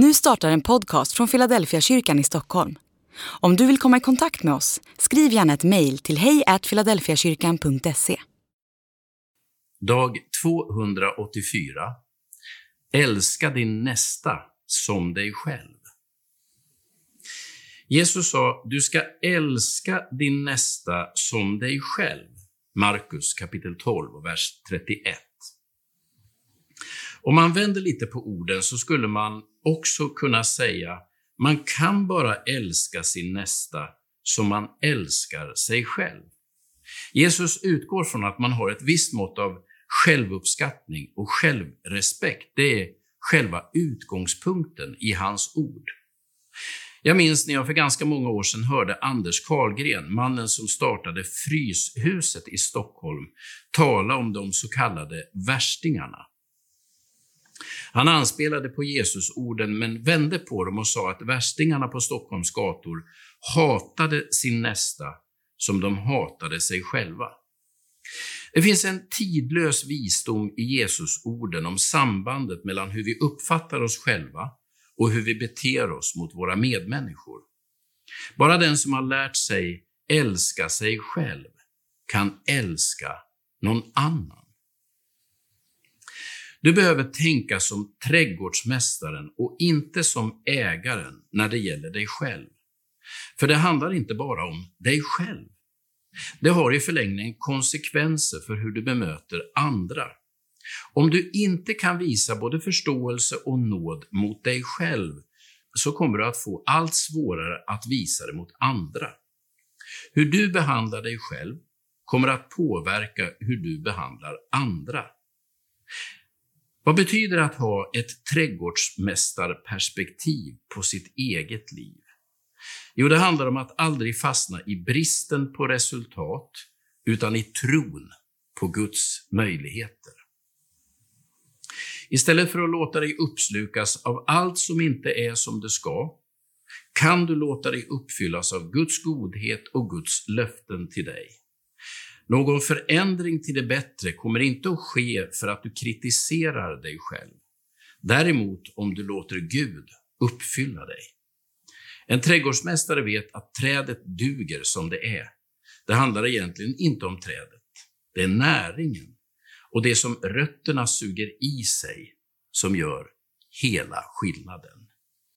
Nu startar en podcast från Philadelphia kyrkan i Stockholm. Om du vill komma i kontakt med oss, skriv gärna ett mejl till hejfiladelfiakyrkan.se. Dag 284. Älska din nästa som dig själv. Jesus sa, du ska älska din nästa som dig själv. Markus kapitel 12, vers 31. Om man vänder lite på orden så skulle man också kunna säga, man kan bara älska sin nästa som man älskar sig själv. Jesus utgår från att man har ett visst mått av självuppskattning och självrespekt. Det är själva utgångspunkten i hans ord. Jag minns när jag för ganska många år sedan hörde Anders Karlgren, mannen som startade Fryshuset i Stockholm, tala om de så kallade värstingarna. Han anspelade på Jesusorden men vände på dem och sa att värstingarna på Stockholms gator hatade sin nästa som de hatade sig själva. Det finns en tidlös visdom i Jesusorden om sambandet mellan hur vi uppfattar oss själva och hur vi beter oss mot våra medmänniskor. Bara den som har lärt sig älska sig själv kan älska någon annan. Du behöver tänka som trädgårdsmästaren och inte som ägaren när det gäller dig själv. För det handlar inte bara om dig själv. Det har i förlängningen konsekvenser för hur du bemöter andra. Om du inte kan visa både förståelse och nåd mot dig själv så kommer du att få allt svårare att visa det mot andra. Hur du behandlar dig själv kommer att påverka hur du behandlar andra. Vad betyder att ha ett trädgårdsmästarperspektiv på sitt eget liv? Jo, det handlar om att aldrig fastna i bristen på resultat, utan i tron på Guds möjligheter. Istället för att låta dig uppslukas av allt som inte är som det ska, kan du låta dig uppfyllas av Guds godhet och Guds löften till dig. Någon förändring till det bättre kommer inte att ske för att du kritiserar dig själv. Däremot om du låter Gud uppfylla dig. En trädgårdsmästare vet att trädet duger som det är. Det handlar egentligen inte om trädet. Det är näringen och det som rötterna suger i sig som gör hela skillnaden.